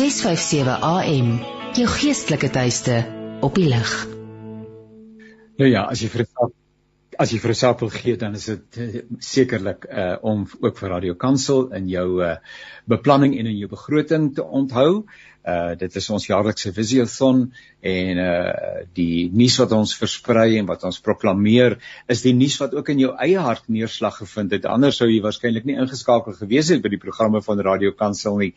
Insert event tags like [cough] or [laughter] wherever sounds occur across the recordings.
657 AM, jou geestelike tuiste op die lig. Nou ja, as jy vir as jy vir saak wil gee, dan is dit uh, sekerlik uh om ook vir Radio Kansel in jou uh beplanning en in jou begroting te onthou. Uh dit is ons jaarlikse visiothon en uh die nuus wat ons versprei en wat ons proklameer is die nuus wat ook in jou eie hart neerslag gevind het. Anders sou jy waarskynlik nie ingeskakel gewees het by die programme van Radio Kansel nie.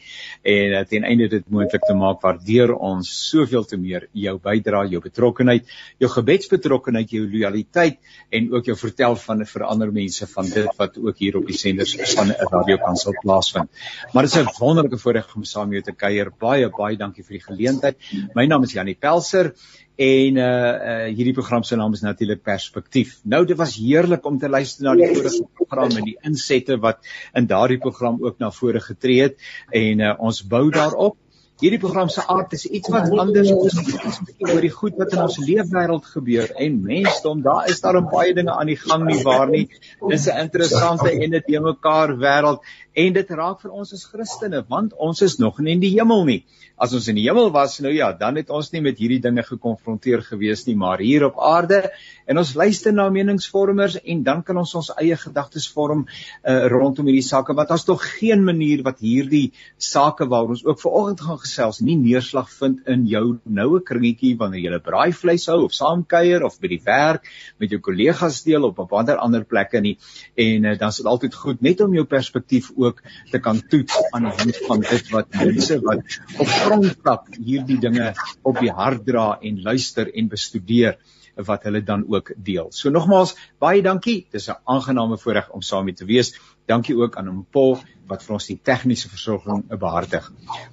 En uh, ten einde dit moontlik te maak waardeur ons soveel te meer jou bydrae, jou betrokkenheid, jou gebedsbetrokkenheid, jou lojaliteit en ook jou vertel van vir ander mense van dit wat ook hier op die senders van Radio Kansel plaasvind. Maar dit is 'n wonderlike voorreg om saam met jou te kuier. Baie baie dankie vir die geleentheid. My naam is Janie Pelser en uh, uh hierdie program se naam is natuurlik Perspektief. Nou dit was heerlik om te luister na die vorige program en die insette wat in daardie program ook na vore getree het en uh, ons bou daarop. Hierdie program se aard is iets wat anders is oor die goed wat in ons leefwêreld gebeur en mensdom, daar is daar baie dinge aan die gang nie waar nie. Dis 'n interessante en dit te mekaar wêreld en dit raak vir ons as Christene want ons is nog nie in die hemel nie. As ons in die hemel was nou ja, dan het ons nie met hierdie dinge gekonfronteer gewees nie, maar hier op aarde. En ons luister na meningsvormers en dan kan ons ons eie gedagtes vorm uh, rondom hierdie sake want daar's tog geen manier wat hierdie sake waaroor ons ook vanoggend gaan gesels nie neerslag vind in jou noue kringetjie wanneer jy 'n braaivleis hou of saamkuier of by die werk met jou kollegas deel op 'n ander ander plekke nie. En uh, dan is dit altyd goed net om jou perspektief ook te kan toets aan die hand van dit wat mense wat op grondvlak hierdie dinge op die hart dra en luister en bestudeer wat hulle dan ook deel. So nogmaals baie dankie. Dis 'n aangename voorreg om saam met te wees. Dankie ook aan Paul wat vir ons die tegniese versorging behartig.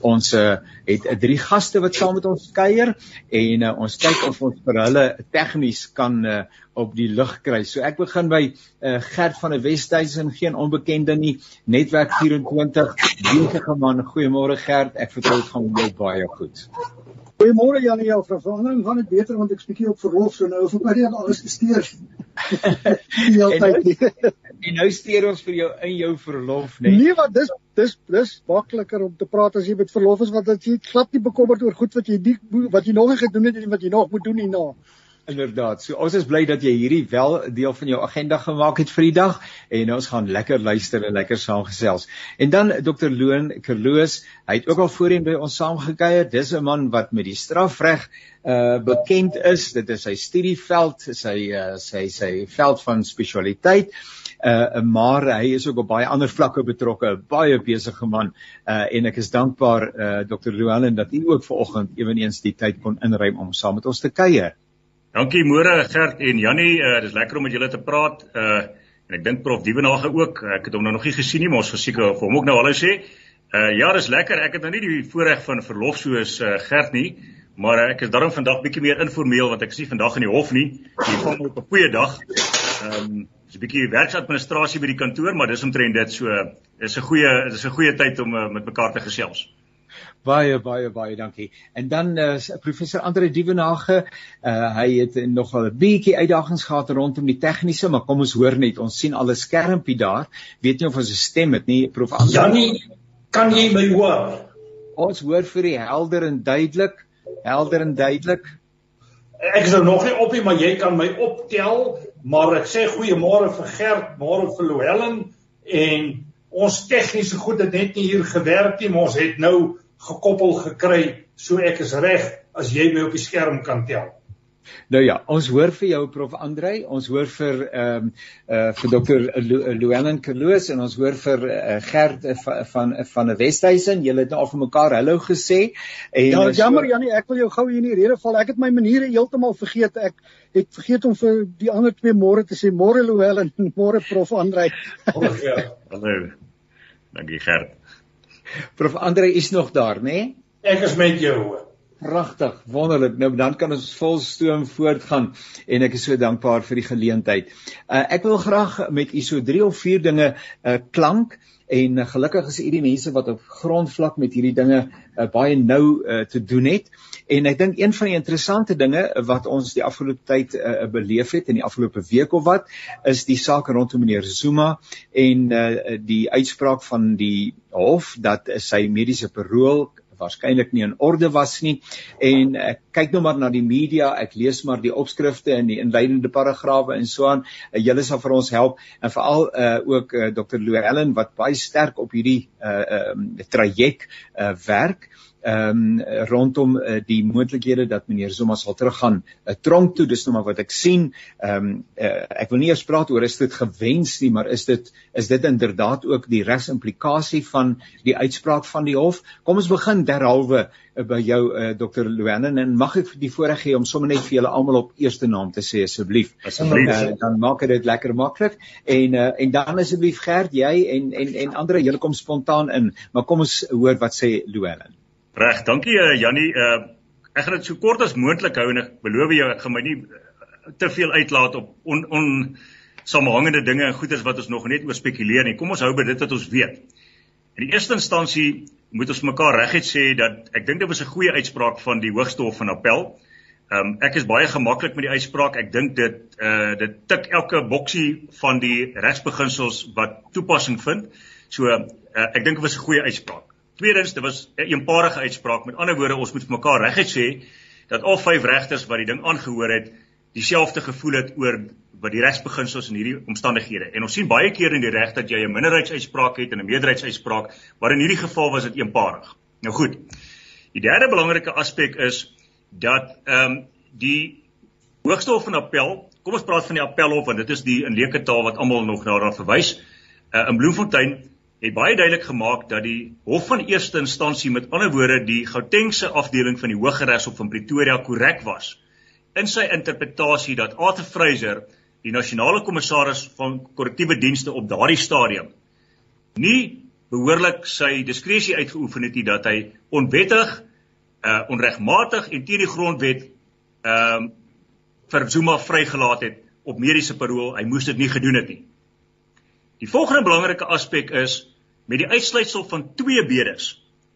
Ons uh, het uh, drie gaste wat saam met ons kuier en uh, ons kyk of ons vir hulle tegnies kan uh, op die lug kry. So ek begin by uh, Gert van der Westhuizen, geen onbekende nie, netwerk 24, besige man. Goeiemôre Gert, ek vertrou dit gaan jou baie goed. Goeiemôre Janie, jou vervanging gaan dit beter want ek spiekie op verlof so nou vir my net alles gesteer. [laughs] Die hele tyd nie. En nou steur ons vir jou in jou verlof, nee. Nee, wat dis dis dis makliker om te praat as jy met verlof is want dit jy glad nie bekommerd oor goed wat jy nie wat jy nog nie gedoen het en wat jy nog moet doen hierna. Inderdaad. So ons is bly dat jy hierdie wel deel van jou agenda gemaak het vir die dag en ons gaan lekker luister en lekker saamgesels. En dan Dr. Loon Kerloos, hy het ook al voorheen by ons saamgekuier. Dis 'n man wat met die strafreg uh bekend is. Dit is sy studieveld, sy uh sy sy veld van spesialiteit uh maar hy is ook op baie ander vlakke betrokke, baie besige man. Uh en ek is dankbaar uh Dr. Llewellyn dat u ook vanoggend ewenigs die tyd kon inruim om saam met ons te kuier. Dankie môre Gert en Jannie, uh dis lekker om met julle te praat. Uh en ek dink Prof Dievenage ook. Ek het hom nou nog nie gesien nie, maar ons verseker vir hom ook nou hallo sê. Uh ja, dis lekker. Ek het nou nie die voorreg van verlof soos uh Gert nie. Maar ek is daarom vandag bietjie meer informeel want ek is nie vandag in die hof nie. Ek kom op 'n goeie dag. Ehm um, Dis 'n bietjie werksadministrasie by die kantoor, maar dis omtrent dit so is 'n goeie dis 'n goeie tyd om uh, met mekaar te gesels. Baie baie baie dankie. En dan uh, professor Andre Dievenage, uh, hy het nogal 'n bietjie uitdagings gehad rondom die tegniese, maar kom ons hoor net, ons sien al 'n skermpie daar. Weet nie of ons 'n stem het nie, prof Andre. Janie, kan jy my hoor? Ons hoor vir die helder en duidelik, helder en duidelik. Ek is nou nog nie op nie, maar jy kan my optel maar ek sê goeiemôre vir Gert, môre vir Louwelen en ons tegniese goed het net nie hier gewerk nie, maar ons het nou gekoppel gekry, so ek is reg as jy my op die skerm kan tel. Nou ja, ons hoor vir jou Prof Andrei, ons hoor vir ehm um, uh vir Dr Llewellyn Kerloos en ons hoor vir uh, Gert uh, van van 'n Westhuizen. Julle het nou al vir mekaar hallo gesê. En Ja, jammer so... Janie, ek wil jou gou hier in die rede val. Ek het my maniere heeltemal vergeet. Ek het vergeet om vir die ander twee môre te sê môre Llewellyn en [laughs] môre Prof Andrei. [laughs] Oh, ja. Hallo. Dankie Gert. Prof Andrei is nog daar, né? Nee? Ek is met jou. Hoor. Pragtig, wonderlik. Nou dan kan ons vol stoom voortgaan en ek is so dankbaar vir die geleentheid. Uh, ek wil graag met u so 3 of 4 dinge uh, klank en uh, gelukkig is u die mense wat op grondvlak met hierdie dinge uh, baie nou uh, te doen het. En ek dink een van die interessante dinge wat ons die afgelope tyd uh, beleef het in die afgelope week of wat is die saak rondom meneer Zuma en uh, die uitspraak van die hof dat sy mediese parol waarskynlik nie in orde was nie en ek kyk nou maar na die media ek lees maar die opskrifte en die inleidende paragrawe en so aan uh, julle sal vir ons help en veral uh, ook uh, Dr. Llewellyn wat baie sterk op hierdie uh, uh, traject uh, werk ehm um, rondom uh, die moontlikhede dat meneer Zuma sal teruggaan 'n uh, tronk toe. Dis nou maar wat ek sien. Ehm um, uh, ek wil nie eers praat oor is dit gewens nie maar is dit is dit inderdaad ook die regsimplikasie van die uitspraak van die hof? Kom ons begin derhalwe uh, by jou uh, Dr Luanen en mag ek die voorreg hê om sommer net vir julle almal op eerste naam te sê asseblief. Asseblief. Uh, dan maak dit lekker maklik. En uh, en dan asseblief Gert jy en en en ander julle kom spontaan in. Maar kom ons hoor wat sê Luanen Reg, dankie uh, Jannie. Uh, ek gaan dit so kort as moontlik hou en ek beloof jou ek gaan my nie uh, te veel uitlaat op on, on samehangende dinge en goeders wat ons nog net oor spekuleer nie. Kom ons hou by dit wat ons weet. In die eerste instansie moet ons mekaar reguit sê dat ek dink dit was 'n goeie uitspraak van die Hoogste Hof van Appel. Ehm um, ek is baie gemaklik met die uitspraak. Ek dink dit uh dit tik elke boksie van die regsbeginsels wat toepassing vind. So uh, ek dink dit was 'n goeie uitspraak. Tweedens, dit was 'n eenparige uitspraak. Met ander woorde, ons moet vir mekaar reguit sê dat al vyf regters wat die ding aangehoor het, dieselfde gevoel het oor wat die regsbeginsels in hierdie omstandighede. En ons sien baie keer in die reg dat jy 'n minderheidsuitspraak het en 'n meerderheidsuitspraak, maar in hierdie geval was dit eenparig. Nou goed. Die derde belangrike aspek is dat ehm um, die Hoogste Hof van Appel, kom ons praat van die Appelhof want dit is die in leuke taal wat almal nog daarna verwys. Uh, in Bloemfontein het baie duidelik gemaak dat die hof van eerste instansie met ander woorde die Gautengse afdeling van die Hooggeregshof van Pretoria korrek was in sy interpretasie dat Arthur Fraser die nasionale kommissaris van korrektiewe dienste op daardie stadium nie behoorlik sy diskresie uitgeoefen het nie dat hy onwettig uh onregmatig en teen die grondwet ehm uh, vir Zuma vrygelaat het op mediese parol hy moes dit nie gedoen het nie. Die volgende belangrike aspek is met die uitsluitsel van twee bedes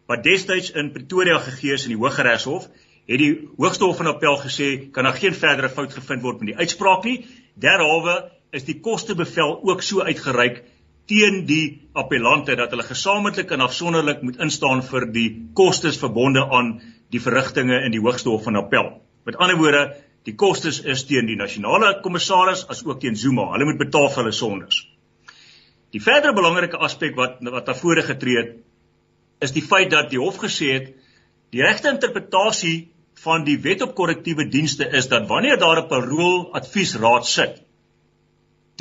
wat destyds in Pretoria gegee is in die Hooggeregshof, het die Hoogste Hof van Appel gesê kan daar geen verdere fout gevind word met die uitspraak nie. Derhalwe is die kostebevel ook so uitgereik teen die appellante dat hulle gesamentlik en afsonderlik moet instaan vir die kostes verbonde aan die verrigtinge in die Hoogste Hof van Appel. Met ander woorde, die kostes is teen die nasionale kommissaris as ook teen Zuma. Hulle moet betaal vir hulle sondes. Die verdere belangrike aspek wat wat daar vore getree het is die feit dat die hof gesê het die regte interpretasie van die wet op korrektiewe dienste is dat wanneer daar 'n parol adviesraad sit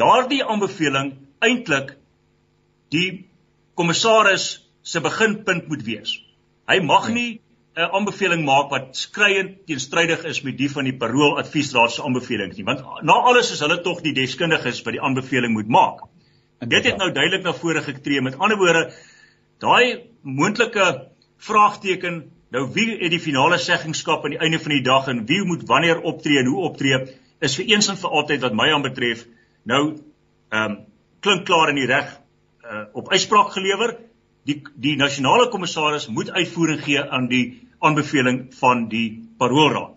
daardie aanbeveling eintlik die kommissaris se beginpunt moet wees. Hy mag nie 'n aanbeveling maak wat skreiend teenstrydig is met die van die parol adviesraad se aanbevelings nie, want na alles is hulle tog die deskundiges wat die aanbeveling moet maak. En dit het nou duidelik na vore getree. Met ander woorde, daai moontlike vraagteken, nou wie het die finale seggingskap aan die einde van die dag en wie moet wanneer optree en hoe optree, is vir eens en vir altyd wat my aanbetref nou ehm um, klink klaar in die reg uh, op uitspraak gelewer. Die die nasionale kommissaris moet uitvoering gee aan die aanbeveling van die paroolraad.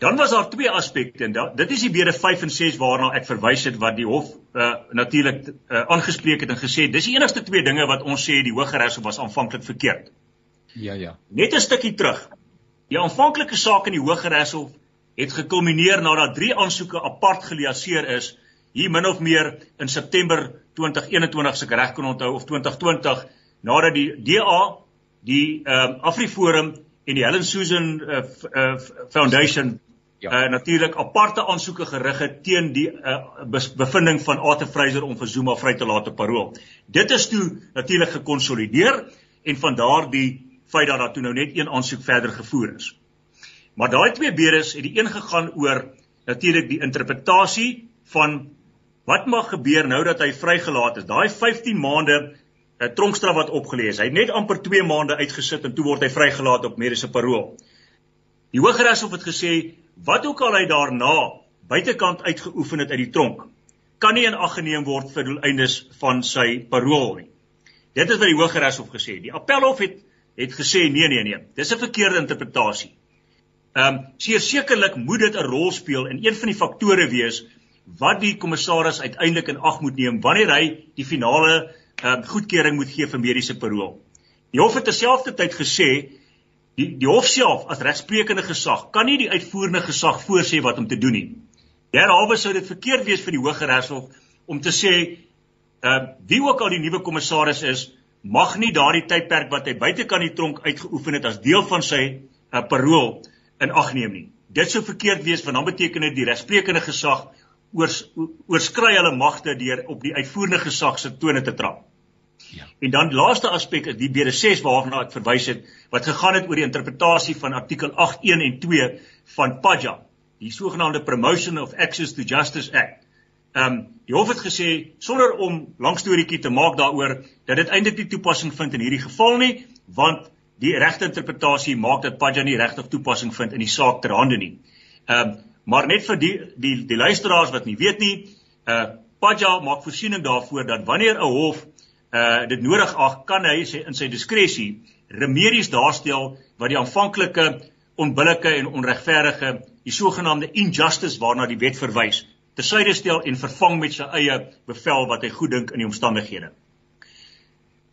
Dan was daar twee aspekte en dat, dit is die bede 5 en 6 waarna ek verwys het wat die hof uh, natuurlik uh, aangespreek het en gesê dis die enigste twee dinge wat ons sê die Hooggeregshof was aanvanklik verkeerd. Ja ja. Net 'n stukkie terug. Die aanvanklike saak in die Hooggeregshof het gekulmineer nadat drie aansoeke apart geliaseer is hier min of meer in September 2021 se reg kon onthou of 2020 nadat die DA die ehm um, Afriforum en die Helen Susan uh, uh, Foundation ja. uh, natuurlik aparte aansoeke gerig het teen die uh, bevinding van Arthur Fraser om vir Zuma vry te laat op parol. Dit is toe natuurlik gekonsolideer en van daardie feit dat daar toe nou net een aansoek verder gevoer is. Maar daai twee bedes het die een gegaan oor natuurlik die interpretasie van wat mag gebeur nou dat hy vrygelaat is. Daai 15 maande uh, tronkstraf wat opgelees. Hy het net amper 2 maande uitgesit en toe word hy vrygelaat op mediese parol. Die Hooggeregshof het gesê wat ook al hy daarna buitekant uitgeoefen het uit die tronk, kan nie in ag geneem word vir doeleindes van sy parol nie. Dit is wat die Hooggeregshof gesê het. Die Appelhof het het gesê nee nee nee, dis 'n verkeerde interpretasie. Ehm um, seker sekerlik moet dit 'n rol speel en een van die faktore wees wat die kommissaris uiteindelik in ag moet neem wanneer hy die finale ehm um, goedkeuring moet gee vir mediese parol. Die hof het terselfdertyd gesê die die hof self as regsprekende gesag kan nie die uitvoerende gesag voorsê wat om te doen nie. Derhalwe sou dit verkeerd wees vir die Hooggeregshof om te sê uh wie ook al die nuwe kommissaris is, mag nie daardie tydperk wat hy buite kan die tronk uitgeoefen het as deel van sy uh, parool in ag neem nie. Dit sou verkeerd wees want dan beteken dit die regsprekende gesag oors, oorskry hulle magte deur op die uitvoerende gesag se tone te trap. Ja. En dan laaste aspek is die BD6 waarna ek verwys het wat gegaan het oor die interpretasie van artikel 8.1 en 2 van PAJA, die sogenaamde Promotion of Access to Justice Act. Ehm um, die hof het gesê sonder om lank storieetjie te maak daaroor dat dit eintlik nie toepassing vind in hierdie geval nie, want die regte interpretasie maak dat Padja nie regtig toepassing vind in die saak ter hande nie. Ehm um, maar net vir die die die luisteraars wat nie weet nie, uh Padja maak voorsiening daarvoor dat wanneer 'n hof uh dit nodig ag, kan hy sê in sy diskresie remedies daarstel wat die aanvanklike onbillike en onregverdige die sogenaamde injustice waarna die wet verwys tersyde stel en vervang met sy eie bevel wat hy goed dink in die omstandighede.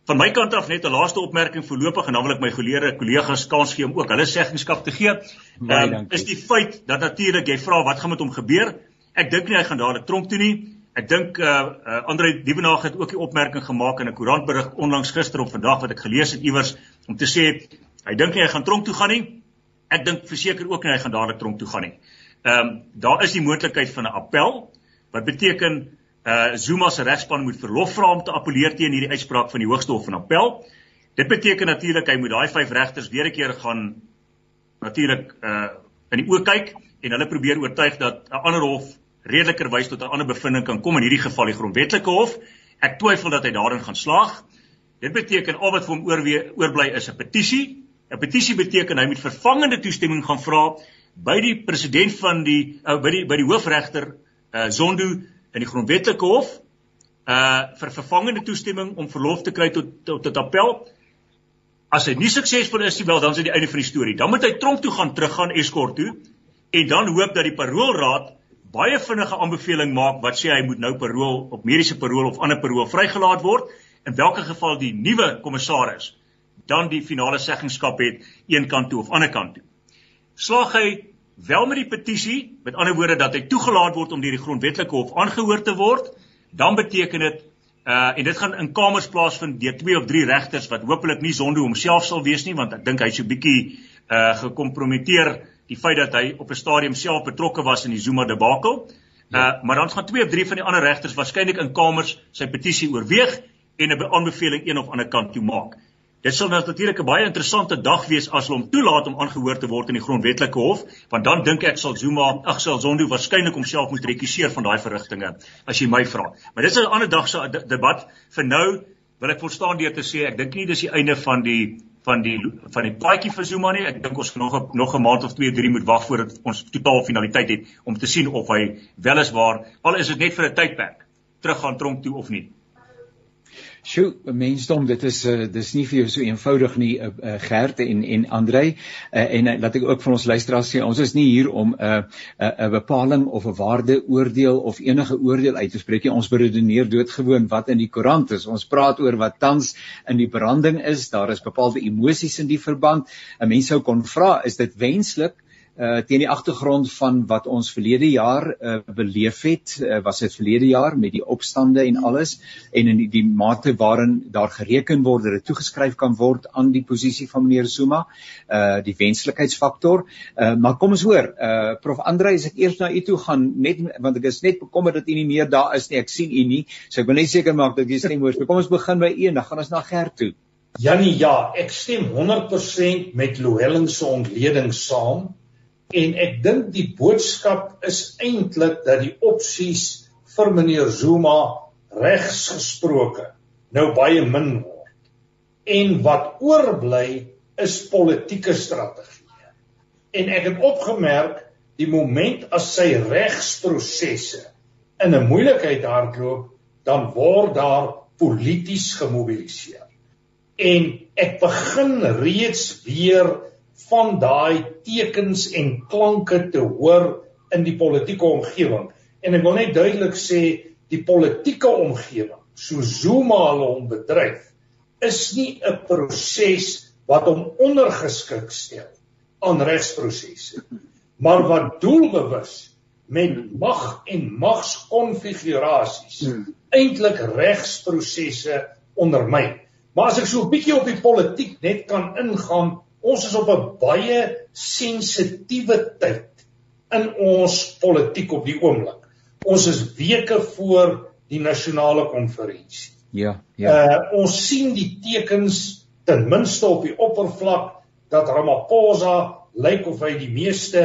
Van my kant af net 'n laaste opmerking voorlopig en dan wil ek my geleerde kollegas kans gee om ook hulle seggenskap te gee. Ehm um, is die feit dat natuurlik jy vra wat gaan met hom gebeur? Ek dink nie hy gaan dadelik tronk toe nie. Ek dink uh, uh Andre Dievenage het ook die opmerking gemaak in 'n koerantberig onlangs gister of vandag wat ek gelees het iewers om te sê hy dink nie hy gaan tronk toe gaan nie. Ek dink verseker ook nie hy gaan dadelik tronk toe gaan nie. Ehm um, daar is die moontlikheid van 'n appel wat beteken uh Zuma se regspan moet verlof vra om te appeleer teen hierdie uitspraak van die Hoogste Hof van Appel. Dit beteken natuurlik hy moet daai vyf regters weer 'n keer gaan natuurlik uh in die oë kyk en hulle probeer oortuig dat 'n ander hof redelikerwys tot 'n ander bevinding kan kom in hierdie geval die grondwetlike hof. Ek twyfel dat hy daarin gaan slaag. Dit beteken al wat vir hom oorbly is 'n petisie. 'n Petisie beteken hy moet vervangende toestemming gaan vra by die president van die uh, by die by die hoofregter uh, Zondo in die grondwetlike hof uh vir vervangende toestemming om verlof te kry tot tot, tot appel. As hy nie suksesvol is nie, wel dan is dit die einde van die storie. Dan moet hy tronk toe gaan teruggaan eskort toe en dan hoop dat die paroolraad baie vinnige aanbeveling maak wat sê hy moet nou parool op mediese parool of ander parool vrygelaat word in watter geval die nuwe kommissaris dan die finale seggenskap het een kant toe of ander kant toe. Slaag hy wel met die petisie, met ander woorde dat hy toegelaat word om deur die grondwetlike hof aangehoor te word, dan beteken dit uh en dit gaan in kamers plaasvind deur twee of drie regters wat hopelik nie sonde homself sal wees nie want ek dink hy's so bietjie uh gekompromiteer die feit dat hy op 'n stadium self betrokke was in die Zuma debakel. Uh maar dan gaan twee of drie van die ander regters waarskynlik in kamers sy petisie oorweeg en 'n aanbeveling een of ander kant toe maak. Dit sal natuurlik 'n baie interessante dag wees as hulle hom toelaat om aangehoor te word in die grondwetlike hof, want dan dink ek sal Zuma, ag sal Zondo waarskynlik homself moet rekusseer van daai verrigtinge as jy my vra. Maar dit is 'n ander dag se debat. Vir nou wil ek volstaan deur te sê ek dink nie dis die einde van die van die van die paadjie vir Zuma nie. Ek dink ons nog nog 'n maand of 2, 3 moet wag voordat ons totaal finaliteit het om te sien of hy wel is waar al is dit net vir 'n tydperk terug gaan tronk toe of nie. Sjoe, mensdom, dit is uh, dis nie vir jou so eenvoudig nie, uh, uh, Gert en en Andrei. Uh, en uh, laat ek ook van ons luisteraars sê, ons is nie hier om 'n uh, 'n uh, bepaling of 'n waardeoordeel of enige oordeel uit te spreek nie. Ons beredeneer doodgewoon wat in die koerant is. Ons praat oor wat tans in die branding is. Daar is bepaalde emosies in die verband. 'n Mens sou kon vra, is dit wenslik uh teen die agtergrond van wat ons verlede jaar uh beleef het, uh, was dit verlede jaar met die opstande en alles en in die, die mate waarin daar gereken word dat dit toegeskryf kan word aan die posisie van meneer Zuma, uh die wenslikheidsfaktor. Uh maar kom ons hoor, uh prof Andre, as ek eers na u toe gaan net want ek is net bekommerd dat u nie meer daar is nie. Ek sien u nie. So ek wil net seker maak dat jy stem hoor. Kom ons begin by u en dan gaan ons na Gert toe. Janie, ja, ek stem 100% met Louwelen se ontleding saam en ek dink die boodskap is eintlik dat die opsies vir meneer Zuma regs gesproke nou baie min word. En wat oorbly is politieke strategieë. En ek het opgemerk die oomblik as sy regsprosesse in 'n moeilikheid hardloop, dan word daar polities gemobiliseer. En ek begin reeds weer van daai tekens en klanke te hoor in die politieke omgewing. En ek wil net duidelik sê die politieke omgewing, so Zuma hulle hom bedryf, is nie 'n proses wat hom ondergeskik stel aan regsprosesse maar wat doelbewus met mag en magskonfigurasies hmm. eintlik regsprosesse ondermyn. Maar as ek so 'n bietjie op die politiek net kan ingaan, ons is op 'n baie sensitiewe tyd in ons politiek op die oomblik. Ons is weke voor die nasionale konferensie. Ja, ja. Uh ons sien die tekens ten minste op die oppervlak dat Ramaphosa lyk of hy die meeste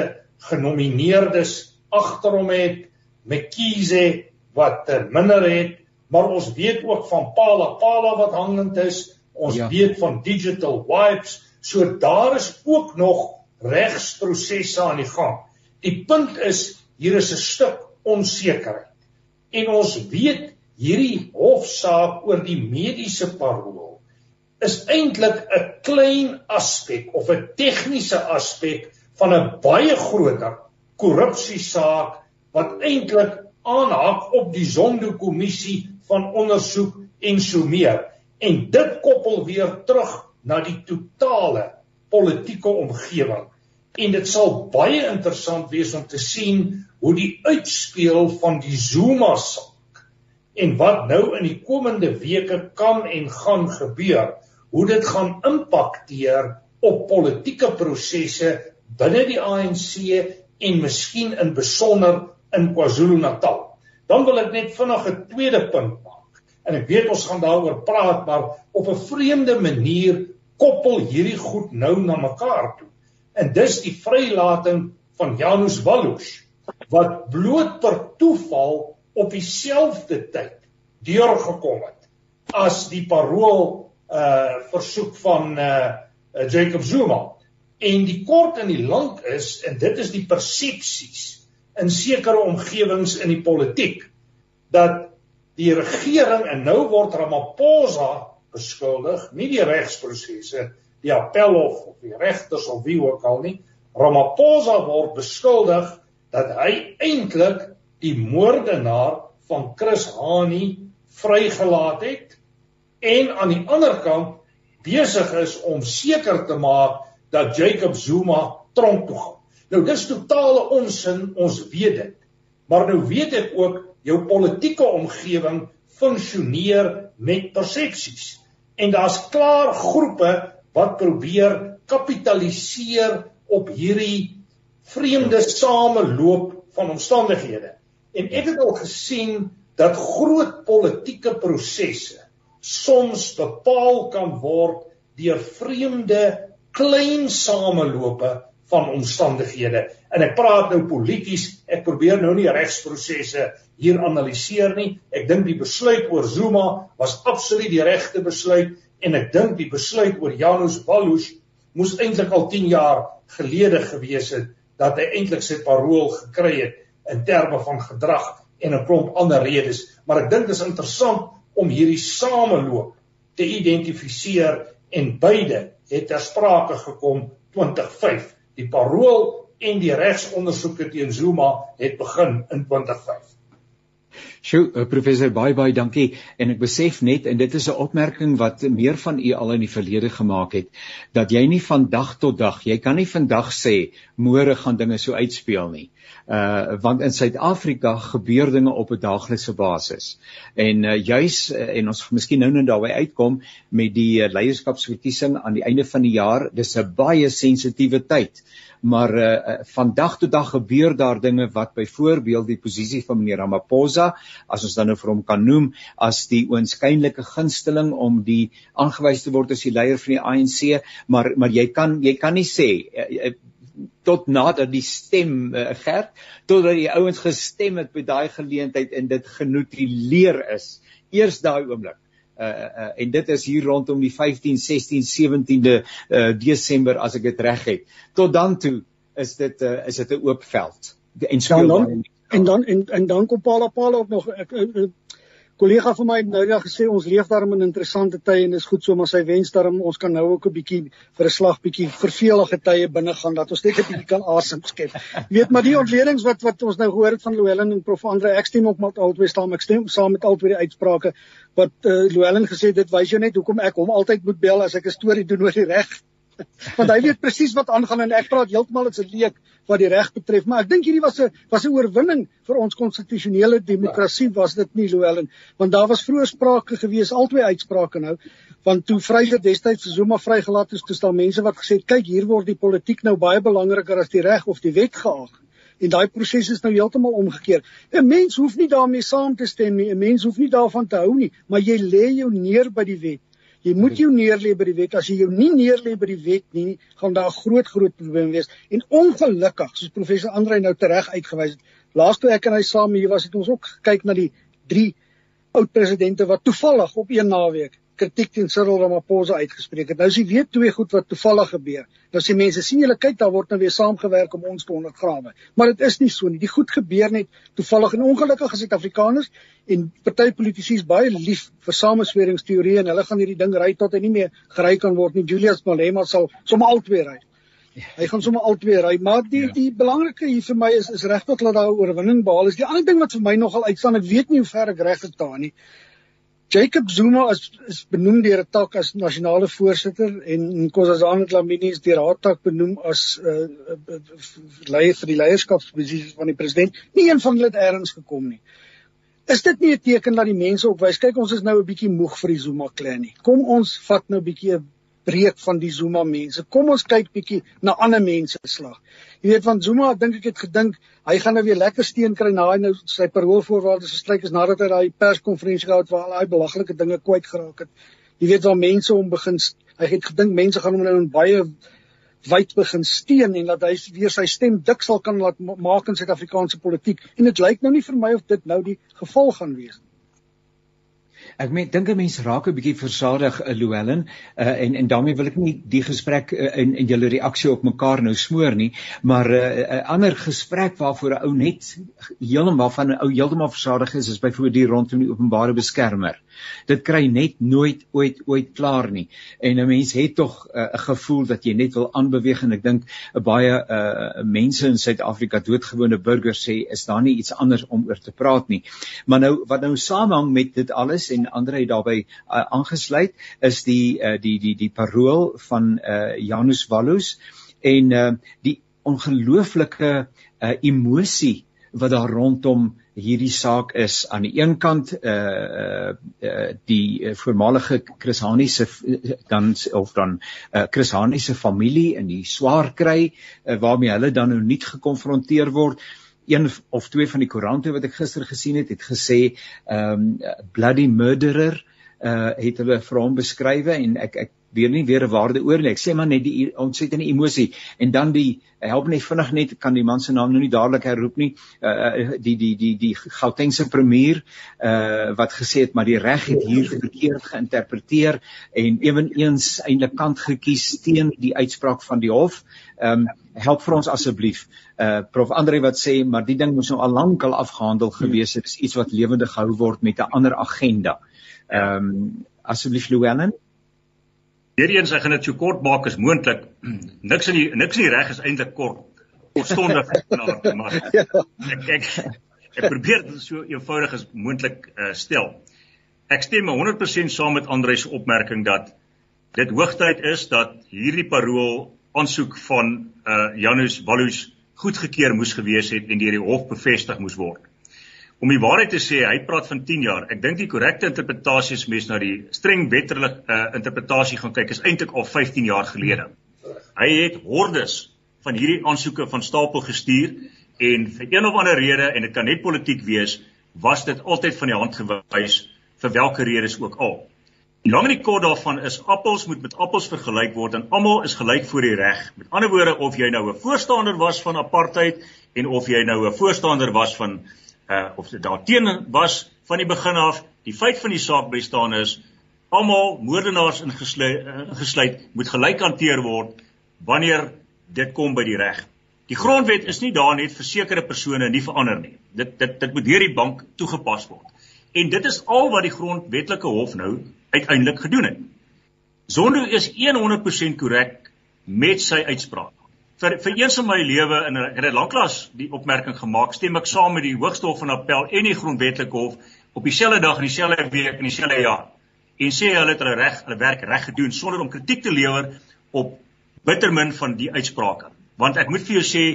genomineerdes agter hom het, Mkhize wat minder het, maar ons weet ook van Pala Pala wat hangend is. Ons ja. weet van digital wipes. So daar is ook nog regsprosesse aan die gang. Die punt is hier is 'n stuk onsekerheid. En ons weet hierdie hofsaak oor die mediese parol is eintlik 'n klein aspek of 'n tegniese aspek van 'n baie groter korrupsiesaak wat eintlik aanhaak op die Zondo-kommissie van ondersoek en so meer en dit koppel weer terug na die totale politieke omgewing en dit sal baie interessant wees om te sien hoe die uitspeel van die Zuma saak en wat nou in die komende weke kan en gaan gebeur hoe dit gaan impakteer op politieke prosesse binne die ANC en miskien in besonder in KwaZulu-Natal. Dan wil ek net vinnig 'n tweede punt maak. En ek weet ons gaan daaroor praat, maar op 'n vreemde manier koppel hierdie goed nou na mekaar toe. En dis die vrylating van Janus Wallus wat bloot per toeval op dieselfde tyd deurgekom het as die parol uh versoek van uh Jacob Zuma En die kort en die lank is en dit is die persepsies in sekere omgewings in die politiek dat die regering en nou word Ramaphosa beskuldig, nie die regsprosesse, die appelhof of die regters of wie ook al nie. Ramaphosa word beskuldig dat hy eintlik die moordenaar van Chris Hani vrygelaat het en aan die ander kant besig is om seker te maak dat Jacob Zuma tronk toe gaan. Nou dis totale onsin, ons weet dit. Maar nou weet ek ook jou politieke omgewing funksioneer met persepsies. En daar's klaar groepe wat probeer kapitaliseer op hierdie vreemde sameloop van omstandighede. En ek het al gesien dat groot politieke prosesse soms bepaal kan word deur vreemde klein samelope van omstandighede. En ek praat nou polities. Ek probeer nou nie regsprosesse hier analiseer nie. Ek dink die besluit oor Zuma was absoluut die regte besluit. En ek dink die besluit oor Janus Wallus moes eintlik al 10 jaar gelede gewees het dat hy eintlik sy parol gekry het in terme van gedrag en 'n klomp ander redes. Maar ek dink dit is interessant om hierdie sameloop te identifiseer en beide het ter sprake gekom 2005. Die parol en die regsondersoeke teen Zuma het begin in 2005. Sjoe, uh, professor baie baie dankie en ek besef net en dit is 'n opmerking wat meer van u al in die verlede gemaak het dat jy nie van dag tot dag, jy kan nie vandag sê môre gaan dinge so uitspeel nie. Uh want in Suid-Afrika gebeur dinge op 'n daaglikse basis. En uh juis uh, en ons miskien nou net daarby uitkom met die uh, leierskapsverkiesing aan die einde van die jaar, dis 'n baie sensitiewe tyd maar uh, van dag tot dag gebeur daar dinge wat byvoorbeeld die posisie van meneer Ramaphosa as ons dan nou vir hom kan noem as die oënskynlike gunsteling om die aangewys te word as die leier van die ANC maar maar jy kan jy kan nie sê uh, tot nadat die stem uh, gerd totdat die ouens gestem het by daai geleentheid en dit genotuleer is eers daai oomblik uh, uh, en dit is hier rondom die 15 16 17de uh, Desember as ek dit reg het. Tot dan toe is dit uh, is dit 'n oop veld. En speel dan en dan en, en dan kom Paula Paula ook nog ek, ek, ek kollega van my het nou net gesê ons leef daarom in interessante tye en is goed so maar sy wens daarom ons kan nou ook 'n bietjie vir 'n slag bietjie vervelige tye binne gaan dat ons net 'n bietjie kan asem skep. Jy weet maar die ontledings wat wat ons nou gehoor het van Louwelen en Prof. Andre ek stem ook met albei staan ek stem saam met albei die uitsprake wat uh, Louwelen gesê dit wys jou net hoekom ek hom altyd moet bel as ek 'n storie doen oor die reg want hy weet presies wat aangaan en ek praat heeltemal as 'n leek wat die reg betref maar ek dink hierdie was 'n was 'n oorwinning vir ons konstitusionele demokrasie was dit nie Louwelen want daar was vroeër sprake gewees albei uitsprake nou want toe Vryger destyds Zuma vrygelaat is toe staan mense wat gesê het kyk hier word die politiek nou baie belangriker as die reg of die wet geag en daai proses is nou heeltemal omgekeer. 'n mens hoef nie daarmee saam te stem nie 'n mens hoef nie daarvan te hou nie maar jy lê jou neer by die wet Jy moet jou neerlê by die wet. As jy jou nie neerlê by die wet nie, gaan daar 'n groot groot probleem wees. En ongelukkig, soos professor Andrei nou tereg uitgewys het, laas toe ek en hy saam hier was, het ons ook gekyk na die drie oud presidente wat toevallig op een naweek kritiek teen Cyril Ramaphosa uitgespreek het. Nou is dit weer twee goed wat toevallig gebeur. Nou sê mense, sien julle kyk, daar word nou weer saamgewerk om ons te ondergrawe. Maar dit is nie so nie. Die goed gebeur net toevallig en ongelukkig as Suid-Afrikaners en party politici is baie lief vir samesweringsteorieë en hulle gaan hierdie ding ry tot hy nie meer gery kan word nie. Julius Malema sal sommer albei ry. Hy gaan sommer albei ry, maar die ja. die belangrike hier vir my is is regtig dat daar 'n oorwinning behaal is. Die ander ding wat vir my nogal uitstaan, ek weet nie hoe ver ek reg gestaan nie. Jacob Zuma is is benoem deur 'n tak as nasionale voorsitter en Nkosazana Dlamini is deur haar tak benoem as uh, leier vir die leierskapsposisie van die president. Nie een van hulle het eers gekom nie. Is dit nie 'n teken dat die mense ook wys kyk ons is nou 'n bietjie moeg vir die Zuma klan nie. Kom ons vat nou 'n bietjie 'n breek van die Zuma mense. Kom ons kyk bietjie na ander mense se slag. Jy weet van Zuma, dink ek het gedink hy gaan nou weer lekker steen kry na hy nou sy paroolvoorwaardes gestryk is nadat hy daai perskonferensie gehou het waar daai belaglike dinge kwyt geraak het. Jy weet waar mense hom begin hy het gedink mense gaan hom nou in baie wyd begin steen en dat hy weer sy stem dik sal kan laat maak in Suid-Afrikaanse politiek. En dit lyk nou nie vir my of dit nou die geval gaan wees nie. Ek meen dink 'n mens raak 'n bietjie versadig uh, Llewellyn uh, en en daarmee wil ek nie die gesprek uh, en en julle reaksie op mekaar nou smoor nie, maar 'n uh, uh, ander gesprek waarvoor 'n ou net heeltemal van 'n ou heeltemal versadig is is byvoorbeeld die rondom die openbare beskermer. Dit kry net nooit ooit ooit klaar nie. En 'n mens het tog 'n uh, gevoel dat jy net wil aanbeweeg en ek dink uh, baie uh, mense in Suid-Afrika doodgewone burgers sê is daar nie iets anders om oor te praat nie. Maar nou wat nou saamhang met dit alles en ander het daarbey uh, aangesluit is die uh, die die die parool van uh, Janus Wallus en uh, die ongelooflike uh, emosie wat daar rondom hierdie saak is aan die een kant uh uh die voormalige Chris Hani se dan of dan uh Chris Hani se familie in die swaar kry uh, waarmee hulle dan nou nie gekonfronteer word. Een of twee van die koerante wat ek gister gesien het het gesê um bloody murderer uh het hulle vir hom beskrywe en ek ek weer nie weer 'n waarde oor nie. Ek sê maar net die ontsettende emosie en dan die help net vinnig net kan die man se naam nou nie dadelik herroep nie. Uh die die die die Gautengse premier uh wat gesê het maar die reg het hier verkeerd geïnterpreteer en ewenigs eintlik kant gekies teen die uitspraak van die hof. Ehm um, help vir ons asseblief. Uh Prof Andre wat sê maar die ding moes nou al lank al afgehandel gewees het. Dit is iets wat lewendig gehou word met 'n ander agenda. Ehm um, asseblief Llewellyn Een sê gaan dit so kort maak as moontlik. [clears throat] Niks in die niks in die reg is eintlik kort. Kortstondig [laughs] maar ja. ek ek ek probeer dit so eenvoudig as moontlik uh, stel. Ek stem 100% saam met Andre se opmerking dat dit hoogtyd is dat hierdie parool aansoek van uh Janus Wallus goedgekeur moes gewees het en deur die hof bevestig moes word om die waarheid te sê, hy praat van 10 jaar. Ek dink die korrekte interpretasie is mens na die streng wetterlik uh, interpretasie gaan kyk is eintlik al 15 jaar gelede. Hy het hordes van hierdie aansoeke van stapel gestuur en vir een of ander rede en dit kan net politiek wees, was dit altyd van die hand gewys vir watter redes ook al. Die lang en die kort daarvan is appels moet met appels vergelyk word en almal is gelyk voor die reg. Met ander woorde of jy nou 'n voorstander was van apartheid en of jy nou 'n voorstander was van uh of dit daarteen was van die begin af. Die feit van die saak bestaan is almal moordenaars ingesluit ingesluit moet gelyk hanteer word wanneer dit kom by die reg. Die grondwet is nie daar net vir sekere persone nie verander nie. Dit dit dit moet deur die bank toegepas word. En dit is al wat die grondwetlike hof nou uiteindelik gedoen het. Zondo is 100% korrek met sy uitspraak. Vir vir eens in my lewe in 'n het lanklaas die opmerking gemaak, stem ek saam met die Hoogste Hof van Appel en die Grondwetlike Hof op dieselfde dag in dieselfde week in dieselfde jaar en sê hulle het hulle reg hulle werk reg gedoen sonder om kritiek te lewer op bittermin van die uitsprake. Want ek moet vir jou sê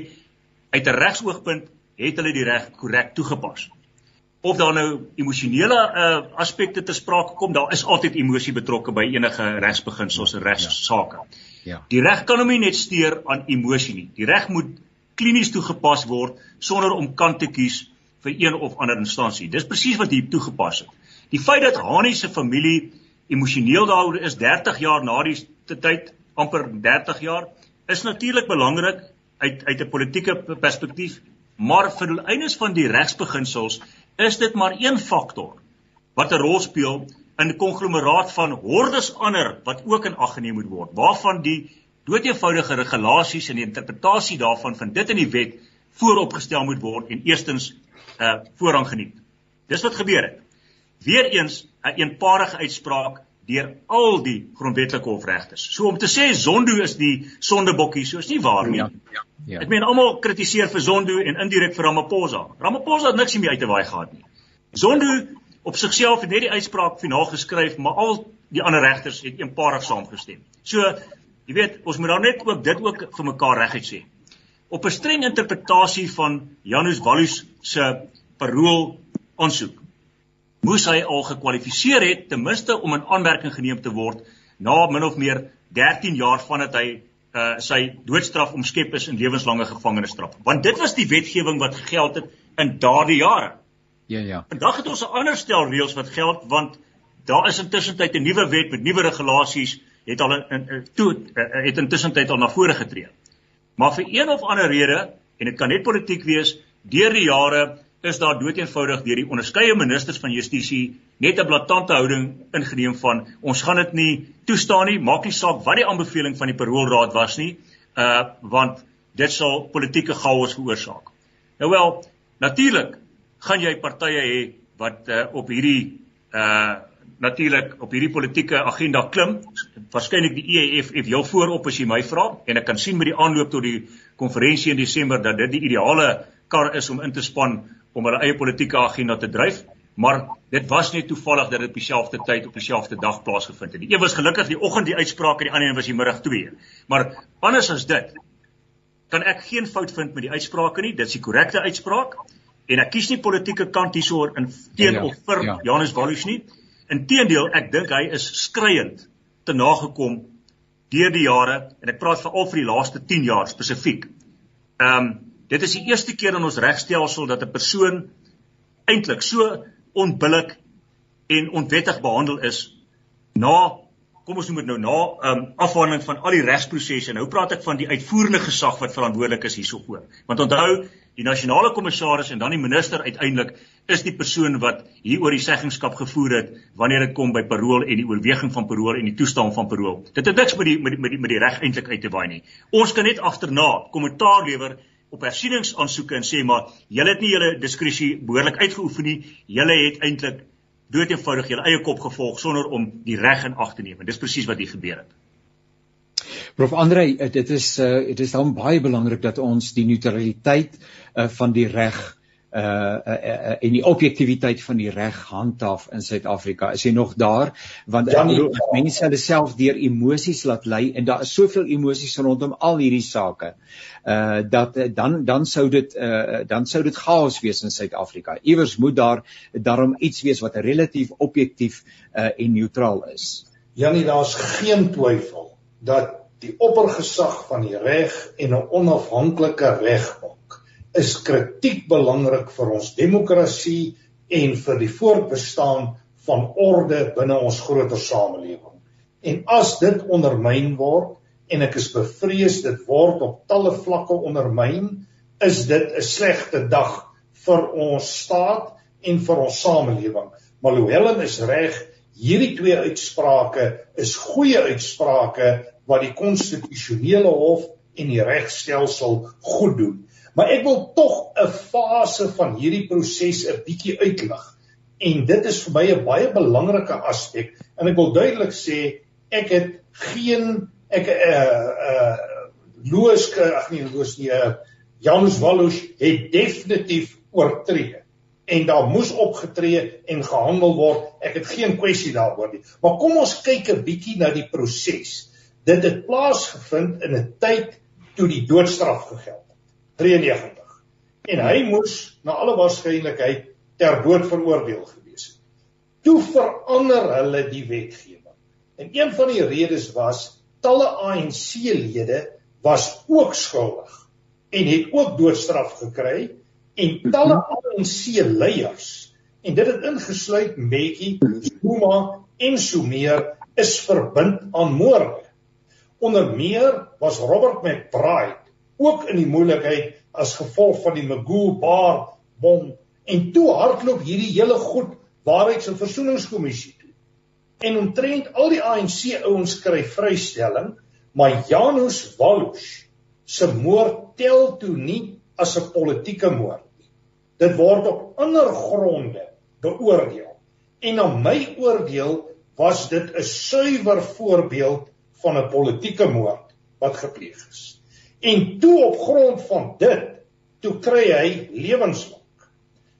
uit 'n regsoogpunt het hulle die reg korrek toegepas of daar nou emosionele uh, aspekte te sprake kom, daar is altyd emosie betrokke by enige regsbeginsels en regsaake. Ja. Ja. Die reg kan hom nie net steur aan emosie nie. Die reg moet klinies toegepas word sonder om kant te kies vir een of ander instansie. Dis presies wat hier toegepas het. Die feit dat Hani se familie emosioneel daaroor is 30 jaar na die tyd, amper 30 jaar, is natuurlik belangrik uit uit 'n politieke perspektief, maar vir die einde van die regsbeginsels is dit maar een faktor wat 'n rol speel 'n konglomeraat van hordes ander wat ook in ag geneem moet word, waarvan die doeteenvoudige regulasies en die interpretasie daarvan van dit in die wet vooropgestel moet word en eerstens uh voorrang geniet. Dis wat gebeur het. Weereens 'n een eenparige uitspraak deur al die grondwetlike hofregters. So om te sê Zondo is die sondebokkie, so is nie waar nie. Ja, ja. Ja. Ek meen almal kritiseer vir Zondo en indirek vir Ramaphosa. Ramaphosa het niks meer uit te waai gehad nie. Zondo op sigself het net die uitspraak finaal geskryf, maar al die ander regters het eenparig saamgestem. So, jy weet, ons moet dan net ook dit ook vir mekaar reguit sê. Op 'n streng interpretasie van Janus Wallus se parool aansoek moes hy al gekwalifiseer het ten minste om in aanmerking geneem te word na min of meer 13 jaar vandat hy uh sy doodstraf omskep is in lewenslange gevangenisstraf. Want dit was die wetgewing wat gegeld het in daardie jare. Ja ja. Vandag het ons 'n ander stel reëls wat geld want daar is intussen tyd 'n nuwe wet met nuwe regulasies het al in, in, toe uh, het intussen tyd al na vore getree. Maar vir een of ander rede en dit kan net politiek wees, deur die jare is daar doeteenvoudig deur die onderskeie ministers van justisie net 'n blaatante houding ingeneem van ons gaan dit nie toestaan nie, maak nie saak wat die aanbeveling van die paroolraad was nie, uh want dit sal politieke chaos veroorsaak. Nou wel, natuurlik gaan jy partye hê wat uh op hierdie uh natuurlik op hierdie politieke agenda klim. Waarskynlik die EFF het heel voorop as jy my vra en ek kan sien met die aanloop tot die konferensie in Desember dat dit die ideale kar is om in te span om hulle eie politieke agenda te dryf, maar dit was net toevallig dat dit op dieselfde tyd op dieselfde dag plaasgevind het. Die een was gelukkig die oggend die uitspraak en die ander een was die middag 2. Maar anders as dit kan ek geen fout vind met die uitsprake nie. Dit is die korrekte uitspraak en ek kies nie politieke kant hiersoor in teen ja, of vir ja. Janus Wallus nie. Inteendeel, ek dink hy is skreiend te nagekom deur die jare en ek praat veral vir die laaste 10 jaar spesifiek. Ehm um, Dit is die eerste keer in ons regstelsel dat 'n persoon eintlik so onbillik en onwettig behandel is na kom ons noem dit nou na um, afhandeling van al die regsprosesse. Nou praat ek van die uitvoerende gesag wat verantwoordelik is hierso voor. Want onthou, die nasionale kommissaris en dan die minister uiteindelik is die persoon wat hier oor die seggingskap gevoer het wanneer dit kom by parool en die oorweging van parool en die toestand van parool. Dit het niks met die met die met die, met die reg eintlik uit te waai nie. Ons kan net agterna kommentaar lewer op hersieningsaansoeke en sê maar julle het nie julle diskresie behoorlik uitgeoefen nie. Julle het eintlik doeteenvoudig julle eie kop gevolg sonder om die reg in ag te neem. En dis presies wat hier gebeur het. Prof Andre, dit is uh dit is dan baie belangrik dat ons die neutraliteit uh van die reg uh, uh, uh en die objektiviteit van die reg handhaaf in Suid-Afrika. Is hy nog daar? Want ja, uh, mense hulle self deur emosies laat lei en daar is soveel emosies rondom al hierdie sake. Uh dat uh, dan dan sou dit uh dan sou dit chaos wees in Suid-Afrika. Iewers moet daar daarom iets wees wat relatief objektief uh en neutraal is. Janie, daar's geen twyfel dat die oppergesag van die reg en 'n onafhanklike regbank is kritiek belangrik vir ons demokrasie en vir die voortbestaan van orde binne ons groter samelewing. En as dit ondermyn word en ek is bevrees dit word op talle vlakke ondermyn, is dit 'n slegte dag vir ons staat en vir ons samelewing. Maar Louwelen is reg, hierdie twee uitsprake is goeie uitsprake wat die konstitusionele hof en die regstelsel goed doen. Maar ek wil tog 'n fase van hierdie proses 'n bietjie uitlig. en dit is vir my 'n baie belangrike aspek en ek wil duidelik sê ek het geen ek uh uh Loos ag nee Loos nie uh, Janus Wallus het definitief oortree en daar moes opgetree en gehandel word. Ek het geen kwessie daaroor nie. Maar kom ons kyk 'n bietjie na die proses. Dit het plaasgevind in 'n tyd toe die doodstraf gegeld het. 93. En hy moes na alle waarskynlikheid ter dood veroordeel gewees het. Toe verander hulle die wetgewing. En een van die redes was talle ANC-lede was ook skuldig en het ook doodstraf gekry en talle ANC leiers en dit het ingesluit Mbeki, Zuma en so meer is verbind aan moorde. Onder meer was Robert McBride ook in die moeilikheid as gevolg van die Magoo Bar bom en toe hardloop hierdie hele goed waarheids- en versoeningskommissie toe. En omtrent al die ANC ouens kry vrystelling, maar Janus Wallus se moord tel toe nie as 'n politieke moord Dit word op ander gronde beoordeel. En na my oordeel was dit 'n suiwer voorbeeld van 'n politieke moord wat gepleeg is. En toe op grond van dit, toe kry hy lewenslank.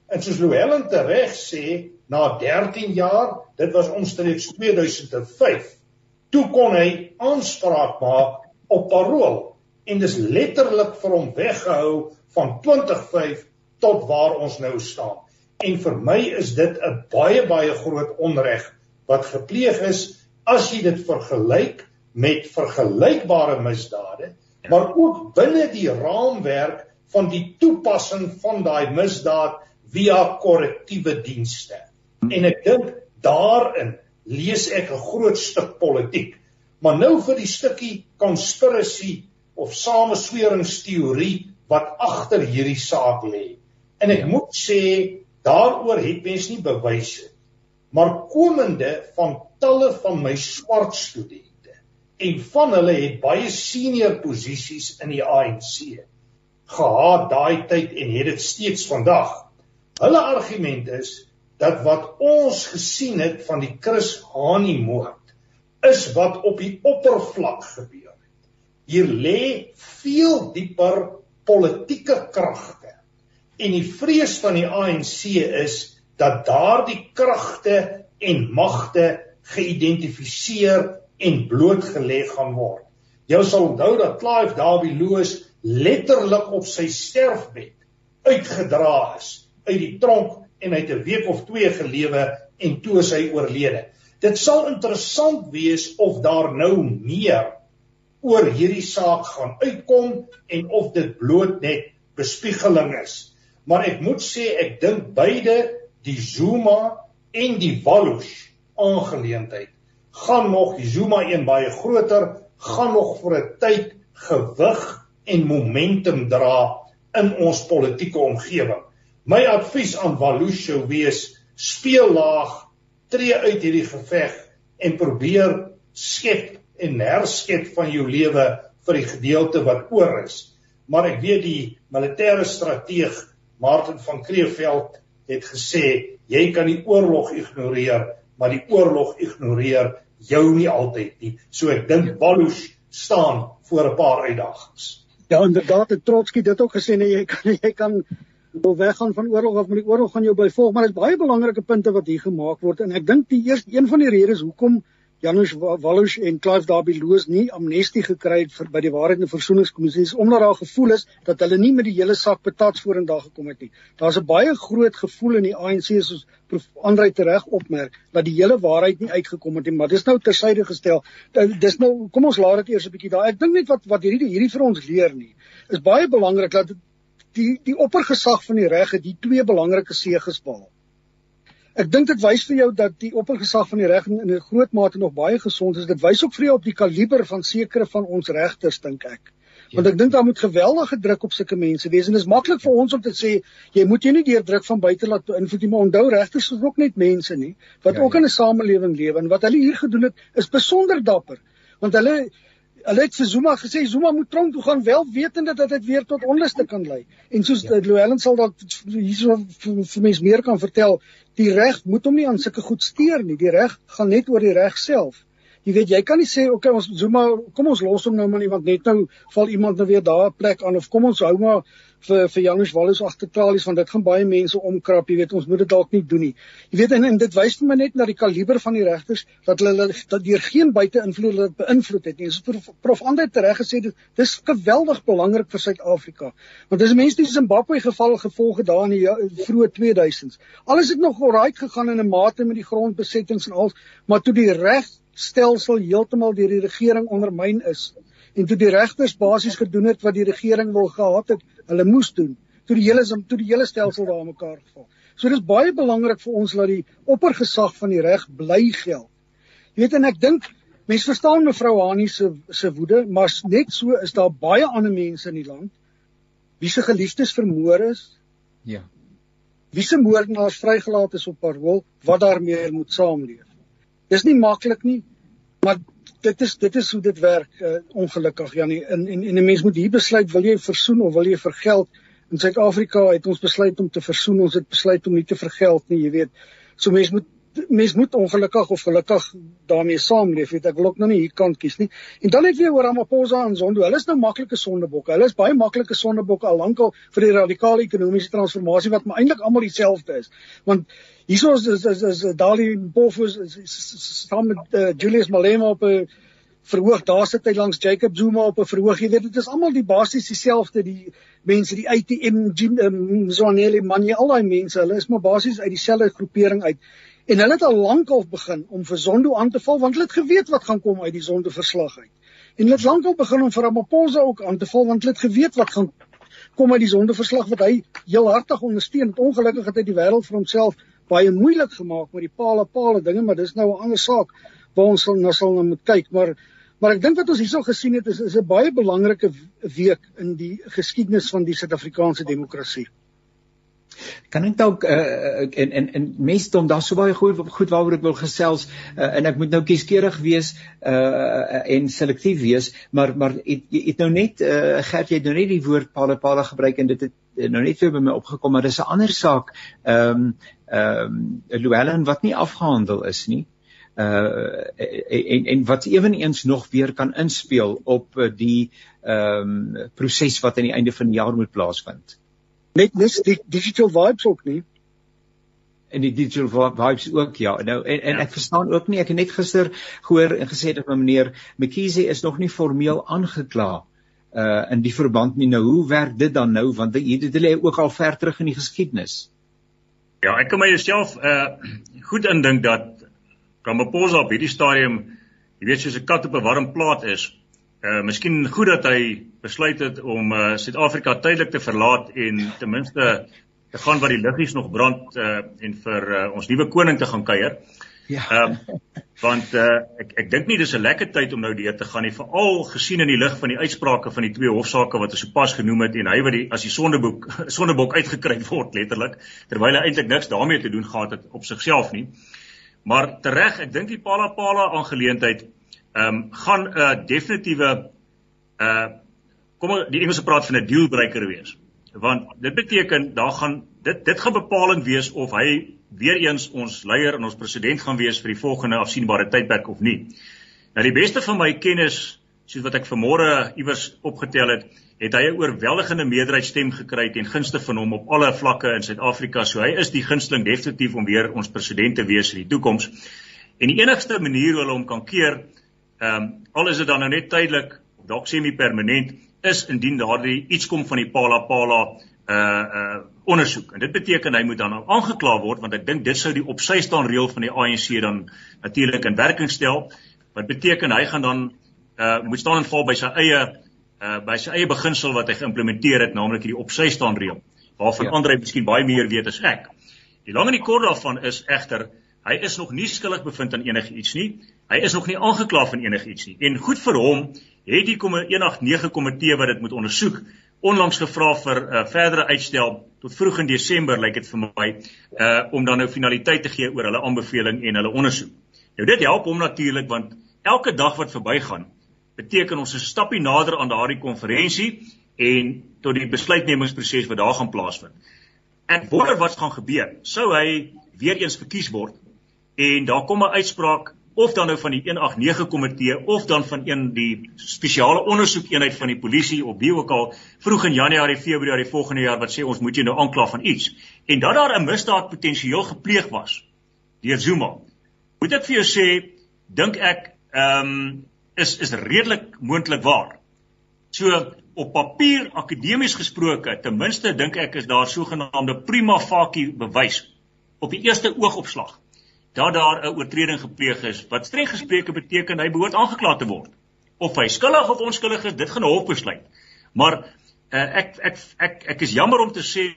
En soos Louwelen tereg sê, na 13 jaar, dit was omstreeks 2005, toe kon hy aanspraak maak op parol en dis letterlik vir hom weggehou van 2005 tot waar ons nou staan. En vir my is dit 'n baie baie groot onreg wat gepleeg is as jy dit vergelyk met vergelykbare misdade, maar ook binne die raamwerk van die toepassing van daai misdaad via korrektiewe dienste. En ek dink daarin lees ek 'n groot stuk politiek. Maar nou vir die stukkie conspiracy of samesweringsteorie wat agter hierdie saak lê. En ek moet sê daaroor het mens nie bewyse maar komende van talle van my swart studente en van hulle het baie senior posisies in die ANC gehad daai tyd en het dit steeds vandag. Hulle argument is dat wat ons gesien het van die Chris Hani moord is wat op die oppervlak gebeur het. Hier lê veel dieper politieke kragte En die vrees van die ANC is dat daardie kragte en magte geïdentifiseer en blootgelê gaan word. Jy sal onthou dat Clive Darby Lewis letterlik op sy sterfbed uitgedra is uit die tronk en hy het 'n week of 2 gelewe en toe is hy oorlede. Dit sal interessant wees of daar nou meer oor hierdie saak gaan uitkom en of dit bloot net bespiegeling is maar ek moet sê ek dink beide die Zuma en die Walus aangeleentheid gaan nog Zuma een baie groter gaan nog vir 'n tyd gewig en momentum dra in ons politieke omgewing. My advies aan Walus sou wees speel laag, tree uit hierdie geveg en probeer skep en herskep van jou lewe vir die gedeelte wat oor is. Maar ek weet die militêre strateeg Martin van Kreeveld het gesê jy kan die oorlog ignoreer, maar die oorlog ignoreer jou nie altyd nie. So ek dink Walus staan voor 'n paar uitdagings. Ja, inderdaad, het Trotsky dit ook gesê nee, jy kan [laughs] jy kan wil weggaan van oorlog of met die oorlog gaan jou byvolg, maar dit is baie belangrike punte wat hier gemaak word en ek dink die eerste een van die redes hoekom Janusz Wallus en Clive Darby Loos nie amnestie gekry het vir by die Waarheid en Versoeningskommissie is omdat daar gevoel is dat hulle nie met die hele sak patats vorendag gekom het nie. Daar's 'n baie groot gevoel in die ANC soos Prof Andrei tereg opmerk dat die hele waarheid nie uitgekom het nie, maar dis nou tersyde gestel. Dis nou kom ons laat dit eers 'n bietjie daar. Ek dink net wat wat hierdie hierdie vir ons leer nie. Is baie belangrik dat die die oppergesag van die reg het die twee belangrike seëges behaal. Ek dink dit wys vir jou dat die oppergesag van die reg in 'n groot mate nog baie gesond is. Dit wys ook vir jou op die kaliber van sekere van ons regters dink ek. Want ek dink daar moet geweldige druk op sulke mense wees en dit is maklik vir ons om te sê jy moet jou nie deur druk van buite laat beïnvloed nie, maar onthou regters is ook net mense nie wat ja, ook ja. in 'n samelewing lewe en wat hulle hier gedoen het is besonder dapper. Want hulle Hulle het vir Zuma gesê Zuma moet tronk toe gaan wel wetende dat dit weer tot onluste kan lei. En soos ja. Llewellyn sal dalk hierso vir, vir mense meer kan vertel, die reg moet hom nie aan sulke goed steur nie. Die reg gaan net oor die reg self. Jy weet jy kan nie sê okay ons Zuma kom ons los hom nou maar nie want net nou val iemand nou weer daar 'n plek aan of kom ons hou maar vir vir Janus Wallis agter tralies want dit gaan baie mense omkrap, jy weet, ons moet dit dalk nie doen nie. Jy weet en, en dit wys vir my net na die kaliber van die regters dat hulle dat deur geen buite-invloed hulle beïnvloed het nie. Soos Prof Andre tereg gesê het, dis geweldig belangrik vir Suid-Afrika. Want dis mense die Zimbabwe geval gevolge daar in die vroeë 2000s. Alles het nog oral gegaan in 'n mate met die grondbesettings en al, maar toe die regstelsel heeltemal deur die regering ondermyn is en toe die regters basies gedoen het wat die regering wil gehad het, hulle moes doen. Toe die hele toe die hele stelsel daar mekaar geval. So dis baie belangrik vir ons dat die oppergesag van die reg bly geld. Jy weet en ek dink mense verstaan mevrou Hani se se woede, maar net so is daar baie ander mense in die land wie se geliefdes vermoor is. Ja. Wie se moordenaars vrygelaat is op parol wat daarmee moet saamleef. Dis nie maklik nie, maar dit is dit is hoe dit werk uh, ongelukkig Janie. En en en 'n mens moet hier besluit wil jy versoen of wil jy vergeld in Suid-Afrika het ons besluit om te versoen ons het besluit om nie te vergeld nie jy weet. So mens moet mens moet ongelukkig of gelukkig daarmee saamleef weet. Ek wil ook nou nie hier kant kies nie. En dan net weer oor Ramaphosa en Zondo. Hulle is nou maklike sondebokke. Hulle is baie maklike sondebokke al lankal vir die radikale ekonomiese transformasie wat maar eintlik almal dieselfde is. Want Hierso is is is, is Dali Mpofu saam met uh, Julius Malema op 'n verhoog. Daar sit hy langs Jacob Zuma op 'n verhoog. Jy weet dit is almal die basies dieselfde die mense die ATM Mzwaneli um, Manje al daai mense. Hulle is maar basies uit dieselfde groepering uit. En hulle het al lankal begin om vir Zondo aan te val want hulle het geweet wat gaan kom uit die Zondo verslag uit. En hulle het lankal begin om vir Ramaphosa ook aan te val want hulle het geweet wat gaan kom uit die Zondo verslag wat hy heel hartig ondersteun. Ongelukkig het hy die wêreld vir homself baie moeilik gemaak met die paal paal dinge, maar dis nou 'n ander saak waar ons sal nou sal nou moet kyk, maar maar ek dink wat ons hierso gesien het is is 'n baie belangrike week in die geskiedenis van die Suid-Afrikaanse demokrasie. Kan ek dalk uh, en en en mesdom daar so baie goed goed waaroor ek wil gesels uh, en ek moet nou kieskeurig wees uh, en selektief wees maar maar het, het nou net uh, Gert jy het nou net die woord pale gebruik en dit het nou net by my opgekom maar dis 'n ander saak ehm um, ehm um, Llewellyn wat nie afgehandel is nie uh en en wat ewenigs nog weer kan inspel op die ehm um, proses wat aan die einde van die jaar moet plaasvind. Net nis die digital vibes ook nie. En die digital vibes ook ja. Nou en en ja. ek verstaan ook nie ek het net gister gehoor en gesê dat meneer McKeesie is nog nie formeel aangekla uh in die verband nie. Nou hoe werk dit dan nou want dit lê ook al ver terug in die geskiedenis. Ja, ek kan myself uh goed indink dat Ramaphosa op hierdie stadium, jy weet soos 'n kat op 'n warm plaas is. Uh miskien goed dat hy besluit het om uh Suid-Afrika tydelik te verlaat en ten minste te gaan waar die liggies nog brand uh en vir uh, ons nuwe koning te gaan kuier. Ja. Ehm um, want uh ek ek dink nie dis 'n lekker tyd om nou deur te gaan nie, veral gesien in die lig van die uitsprake van die twee hofsaake wat ons sopas genoem het en hy wat die as die sondeboek [laughs] sondebok uitgekry word letterlik terwyl hy eintlik niks daarmee te doen gehad het op sigself nie. Maar tereg, ek dink die Pala Pala aangeleentheid ehm um, gaan 'n uh, definitiewe uh kom die Engelse praat van 'n dealbreaker wees. Want dit beteken daar gaan dit dit gaan bepalend wees of hy weer eens ons leier en ons president gaan wees vir die volgende afsienbare tydperk of nie. Nou die beste van my kennis, soos wat ek vanmôre iewers opgetel het, het hy 'n oorweldigende meerderheid stem gekry ten gunste van hom op alle vlakke in Suid-Afrika. So hy is die gunsteling definitief om weer ons president te wees in die toekoms. En die enigste manier hoe hulle hom kan keer, ehm um, al is dit dan nou net tydelik of dalk semi-permanent, is indien daardie iets kom van die Pala Pala uh uh ondersoek. En dit beteken hy moet dan aangekla word want ek dink dit sou die op sy staan reël van die ANC dan natuurlik in werking stel. Wat beteken hy gaan dan uh moet staan en val by sy eie uh by sy eie beginsel wat hy geïmplementeer het, naamlik hierdie op sy staan reël. Waarvan ja. ander miskien baie meer weet as ek. Die lang en die kort daarvan is egter hy is nog nie skuldig bevind aan enigiets nie. Hy is nog nie aangekla van enigiets nie. En goed vir hom het die 189 komitee wat dit moet ondersoek onlangs gevra vir 'n uh, verdere uitstel tot vroeg in Desember lyk dit vir my uh om dan nou finaliteit te gee oor hulle aanbeveling en hulle ondersoek. Nou dit help hom natuurlik want elke dag wat verbygaan beteken ons 'n stappie nader aan daardie konferensie en tot die besluitnemingsproses wat daar gaan plaasvind. Ek wonder wat gaan gebeur. Sou hy weer eens verkies word en daar kom 'n uitspraak of dan nou van die 189 komitee of dan van een die spesiale ondersoekeenheid van die polisie op wie ook al vroeg in Januarie Februarie volgende jaar wat sê ons moet jou nou aankla van iets en dat daar 'n misdaad potensieel gepleeg was deur Zuma. Moet ek vir jou sê dink ek ehm um, is is redelik moontlik waar. So op papier akademies gesproke ten minste dink ek is daar sogenaamde prima facie bewys op die eerste oogopslag dat daar 'n oortreding gepleeg is wat streng gesproke beteken hy behoort aangekla te word. Of hy skuldig of onskuldig is, dit gaan hof besluit. Maar uh, ek ek ek ek is jammer om te sê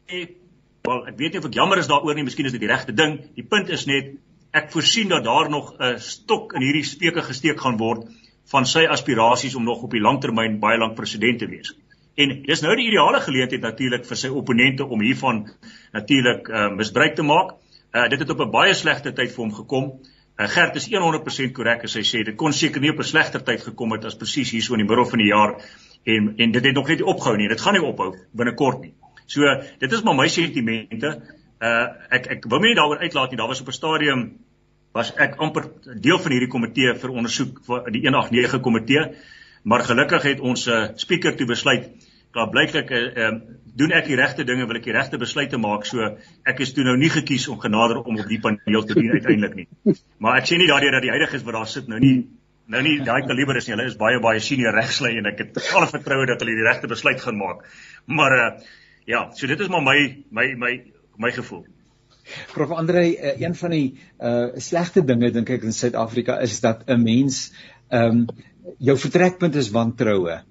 wel ek weet nie of ek jammer is daaroor nie, miskien is dit die regte ding. Die punt is net ek voorsien dat daar nog 'n stok in hierdie speke gesteek gaan word van sy aspirasies om nog op die langtermyn baie lank president te wees. En dis nou die ideale geleentheid natuurlik vir sy opponente om hiervan natuurlik uh, misbruik te maak. Uh dit het op 'n baie slegte tyd vir hom gekom. Uh, Gert is 100% korrek as hy sê dit kon seker nie op 'n slegter tyd gekom het as presies hier so in die middel van die jaar en en dit het nog net opgehou nie. Dit gaan nie ophou binnekort nie. So dit is maar my sentimente. Uh ek ek wil nie daaroor uitlaat nie. Daar was op 'n stadium was ek amper deel van hierdie komitee vir ondersoek vir die 189 komitee. Maar gelukkig het ons uh, speaker toe besluit klaar blyklik uh, um, doen ek die regte dinge wil ek die regte besluite maak so ek is toe nou nie gekies om genader om op die paneel te dien uiteindelik nie. Maar ek sê nie daardeur dat die huidiges wat daar sit nou nie nou nie daai kaliber is nie. Hulle is baie baie senior regslei en ek het alle vertroue dat hulle die regte besluit gaan maak. Maar uh, ja so dit is maar my my my my gevoel. Prof. Andre, uh, een van die uh slegte dinge dink ek in Suid-Afrika is dat 'n mens ehm um, jou vertrekpunt is wantroue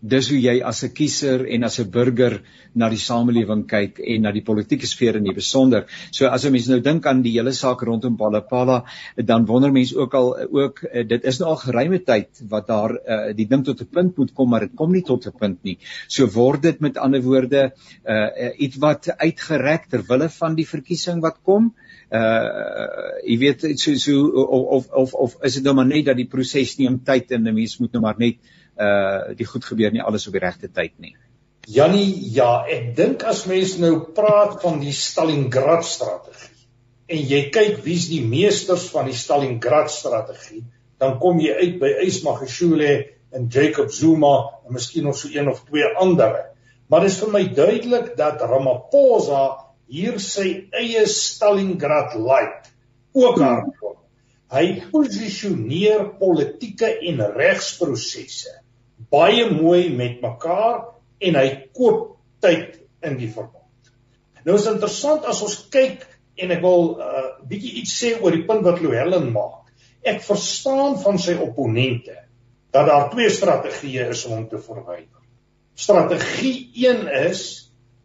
dis hoe jy as 'n kiezer en as 'n burger na die samelewing kyk en na die politieke sfeer in die besonder. So as 'n mens nou dink aan die hele saak rondom Palapala, dan wonder mense ook al ook eh, dit is nou al geruime tyd wat daar uh, die ding tot 'n punt moet kom, maar dit kom nie tot 'n punt nie. So word dit met ander woorde uh, iets wat uitgereg ter wille van die verkiesing wat kom. Uh jy weet so so of of of is dit nou maar net dat die proses neem tyd en 'n mens moet nou maar net uh uh die goed gebeur nie alles op die regte tyd nie. Jannie, ja, ek dink as mense nou praat van die Stalingrad strategie en jy kyk wie's die meesters van die Stalingrad strategie, dan kom jy uit by Ismagashule en Jacob Zuma en miskien nog so een of twee ander. Maar dit is vir my duidelik dat Ramaphosa hier sy eie Stalingrad light ook hardop. Hy posisioneer politieke en regsprosesse baie mooi met mekaar en hy koop tyd in die verband. Nou is interessant as ons kyk en ek wil 'n uh, bietjie iets sê oor die punt wat Louwelen maak. Ek verstaan van sy opponente dat daar twee strategieë is om hom te verwyder. Strategie 1 is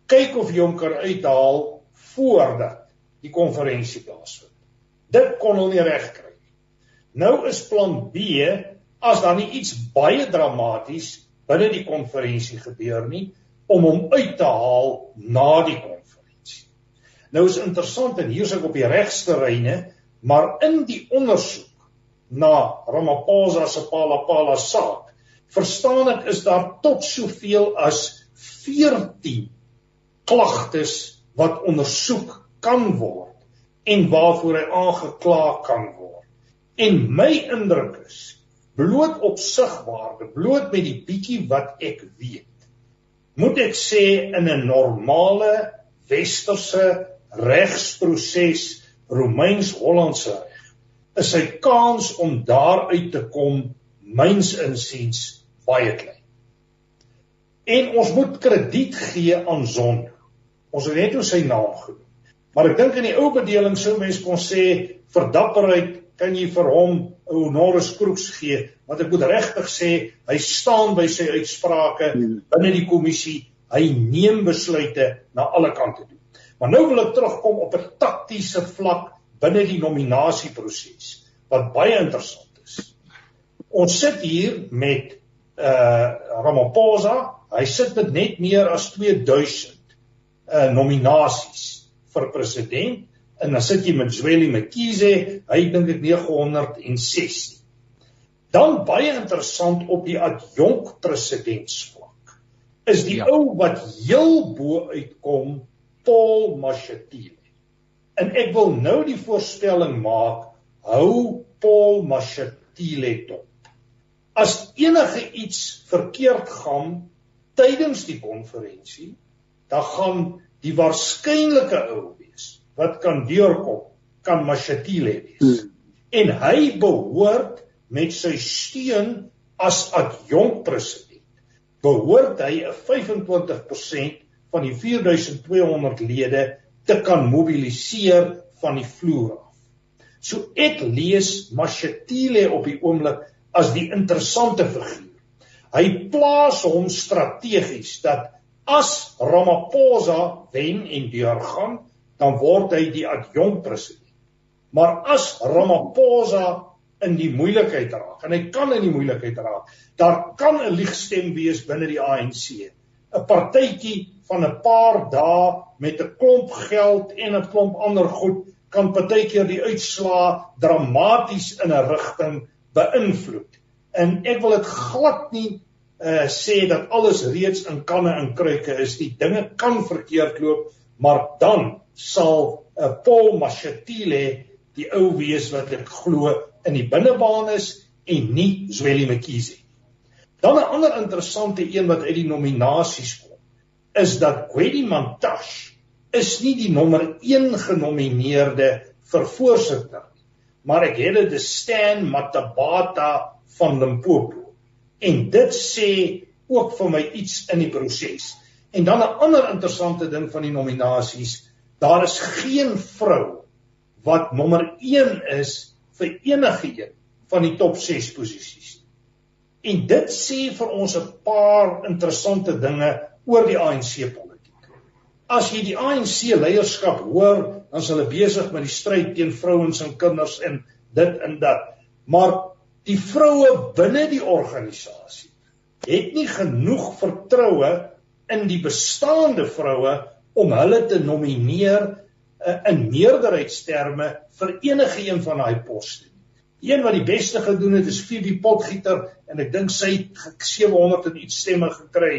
kyk of jy hom kan uithaal voordat die konferensie plaasvind. Dit kon hulle nie regkry. Nou is plan B as daar nie iets baie dramaties binne die konferensie gebeur nie om hom uit te haal na die konferensie. Nou is interessant en hier's ek op die regsterreine, maar in die ondersoek na Ramaphosa se Palapala saak, verstaan ek is daar tot soveel as 14 klagtes wat ondersoek kan word en waarvoor hy aangekla kan word. En my indruk is bloot op sigwaarde, bloot met die bietjie wat ek weet. Moet ek sê in 'n normale westerse regsproses, Romeins-Hollandse is sy kans om daar uit te kom myns insiens baie klein. En ons moet krediet gee aan Zondo. Ons het net hoe sy naam genoem. Maar ek dink in die ou bedeling sou mense kon sê verdapperheid kan jy vir hom 'n honoris crux gee want ek moet regtig sê hy staan by sy uitsprake hmm. binne die kommissie hy neem besluite na alle kante toe maar nou wil ek terugkom op 'n taktiese vlak binne die nominasieproses wat baie interessant is ons sit hier met uh Ramaphosa hy sit met net meer as 2000 uh nominasies vir president en dan sit jy met Zweli Mkhize, hy dink dit 916. Dan baie interessant op die adjunk presidentsvlak is die ja. ou wat heel bo uitkom Paul Mashatile. En ek wil nou die voorstelling maak hou Paul Mashatile dop. As enige iets verkeerd gaan tydens die konferensie, dan gaan die waarskynlike ou wees wat kan deurkom kan Mashatile wees. Hmm. En hy behoort met sy steun as adjunk president behoort hy 'n 25% van die 4200 lede te kan mobiliseer van die vloer af. So ek lees Mashatile op die oomblik as die interessante figuur. Hy plaas hom strategies dat as Ramaphosa wen en deurgaan, dan word hy die adjunk president. Maar as Ramaphosa in die moeilikheid raak en hy kan in die moeilikheid raak. Daar kan 'n liegstem wees binne die ANC. 'n Partytjie van 'n paar dae met 'n klomp geld en 'n klomp ander goed kan partykeer die uitslaa dramaties in 'n rigting beïnvloed. En ek wil dit glad nie uh sê dat alles reeds in kanne en kruike is. Die dinge kan verkeerd loop, maar dan sal 'n uh, Paul Mashatile die ou wees wat ek glo in die binnebaan is en nie Zweli Mkhize. Dan 'n ander interessante een wat uit die nominasies kom, is dat Gwedi Mantashe is nie die nommer 1 genomineerde vir voorsitter nie, maar ek het dit Stan Matabata van Limpopo. En dit sê ook vir my iets in die proses. En dan 'n ander interessante ding van die nominasies, daar is geen vrou wat nommer 1 is vir enige een van die top 6 posisies. En dit sê vir ons 'n paar interessante dinge oor die ANC politiek. As jy die ANC leierskap hoor, dan is hulle besig met die stryd teen vrouens en kinders en dit en dat. Maar die vroue binne die organisasie het nie genoeg vertroue in die bestaande vroue om hulle te nomineer uh, in meerderheidsterme vir enige een van daai poste. Een wat die beste gedoen het is Phoebe Potgieter en ek dink sy het 700 en iets stemme gekry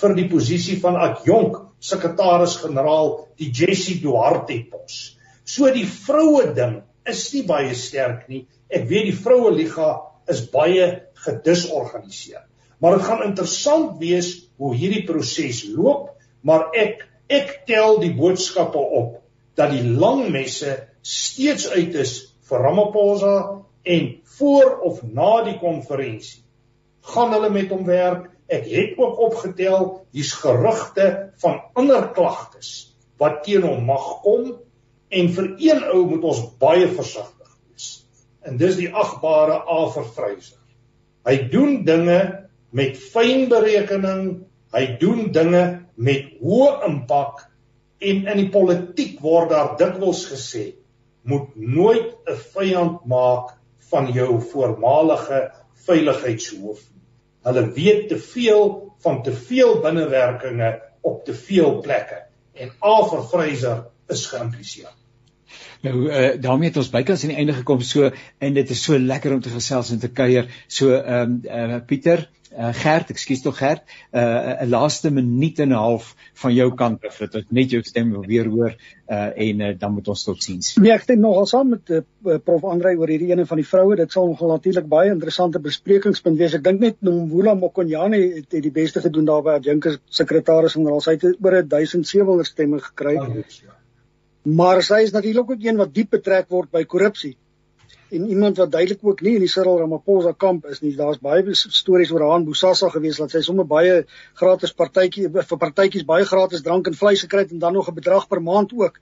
vir die posisie van adjunk sekretaris-generaal die Jessie Duarte pos. So die vroue ding is nie baie sterk nie. Ek weet die vroue liga is baie gedisorganiseer. Maar dit gaan interessant wees hoe hierdie proses loop, maar ek ek tel die boodskappe op dat die lang messe steeds uit is vir Ramaphosa en voor of na die konferensie gaan hulle met hom werk. Ek het ook opgetel hier's gerugte van ander klagtes wat teen hom mag kom en vir een ou moet ons baie versigtig wees. En dis die agbare Averfryser. Hy doen dinge met fyn berekening, hy doen dinge met hoë impak En in die politiek word daar dikwels gesê moet nooit 'n vyand maak van jou voormalige veiligheidshoof. Hulle weet te veel van te veel binnewerkinge op te veel plekke en Alfred Fraser is geïmpliseer. Nou uh, daarmee het ons bykans aan die einde gekom so en dit is so lekker om te gesels en te kuier. So ehm um, uh, Pieter, uh, Gert, ekskuus tog Gert, eh, 'n uh, laaste minuut en 'n half van jou kant af dat ek net jou stem wil weer hoor uh, en uh, dan moet ons totsiens. Nee, ek stem nogal saam met uh, Prof Andrei oor hierdie ene van die vroue. Dit sal nogal natuurlik baie interessante besprekingspunt wees. Ek dink net Nomvula Mokonyane het, het die beste gedoen daar by Adjunke sekretaris-generaal. Hy het oor 1700 stemme gekry. Ja, maar sy is natuurlik ook een wat diep betrek word by korrupsie en iemand wat duidelik ook nie in die Cyril Ramaphosa kamp is nie. Daar's baie stories oor haar Bosasa gewees dat sy sommer baie gratis partytjie vir partytjies baie gratis drank en vleis gekry het en dan nog 'n bedrag per maand ook.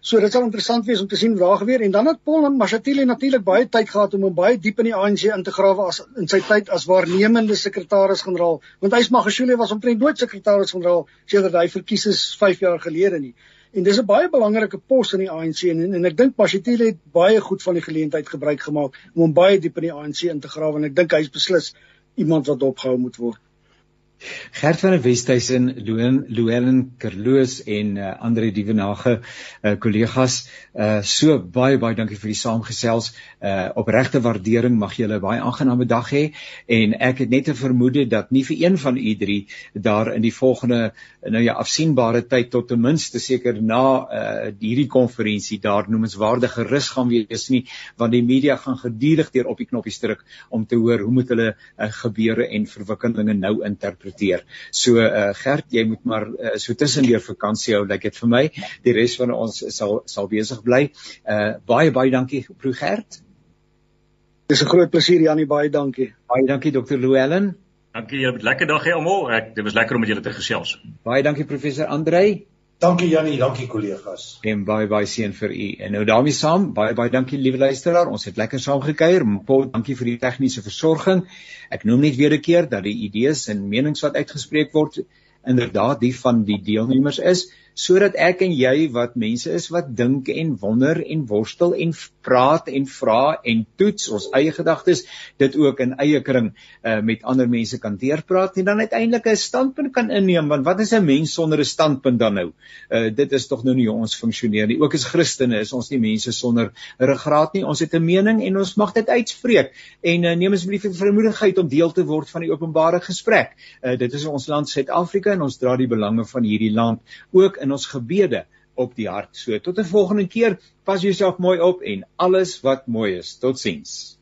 So dit sal interessant wees om te sien wat daar gebeur en dan het Paul Mashatile natuurlik baie tyd gehad om hom baie diep in die ANC in te grawe as in sy tyd as waarnemende sekretaris-generaal want hy's Magashule was omtrent nooit sekretaris-generaal sedert hy verkies is 5 jaar gelede nie. En dis 'n baie belangrike pos in die ANC en en, en ek dink Pashatile het baie goed van die geleentheid gebruik gemaak om hom baie diep in die ANC in te grawe en ek dink hy's beslis iemand wat opgehou moet word. Gert van der Westhuizen, Louwelen Kerloos en uh, Andre Dievenage uh, kollegas, uh, so baie baie dankie vir die saamgesels. Uh, opregte waardering mag julle baie aangename dag hê en ek het net 'n vermoede dat nie vir een van u drie daar in die volgende nou ja afsienbare tyd tot ten minste seker na uh, hierdie konferensie daar noemenswaardige rus gaan wees nie want die media gaan gedurig deur op die knoppies druk om te hoor hoe moet hulle uh, gebeure en verwikkelinge nou interpreteer. So uh, Gert, jy moet maar uh, so tussendeur vakansie hou, lyk dit vir my. Die res van ons sal sal besig bly. Uh baie baie dankie Prof Gert. Dis 'n groot plesier Janie, baie dankie. Baie dankie Dr. Louwelen. Dankie, julle het 'n lekker dag hê almal. Ek dit was lekker om met julle te gesels. Baie dankie professor Andrei. Dankie Jannie, dankie kollegas. En baie baie seën vir u. En nou daarmee saam, baie baie dankie liewe luisteraar. Ons het lekker saam gekuier. Paul, dankie vir die tegniese versorging. Ek noem net weer 'n keer dat die idees en menings wat uitgespreek word inderdaad die van die deelnemers is sodat ek en jy wat mense is wat dink en wonder en worstel en praat en vra en toets ons eie gedagtes dit ook in eie kring uh, met ander mense kan deurpraat en dan uiteindelik 'n standpunt kan inneem want wat is 'n mens sonder 'n standpunt dan nou? Uh, dit is tog nou nie hoe ons funksioneer nie. Ook as Christene is ons nie mense sonder ruggraat nie. Ons het 'n mening en ons mag dit uitspreek. En uh, neem asseblief die vermoedigheid om deel te word van die openbare gesprek. Uh, dit is ons land Suid-Afrika en ons dra die belange van hierdie land ook in ons gebede op die hart. So tot 'n volgende keer, pas jouself mooi op en alles wat mooi is. Totsiens.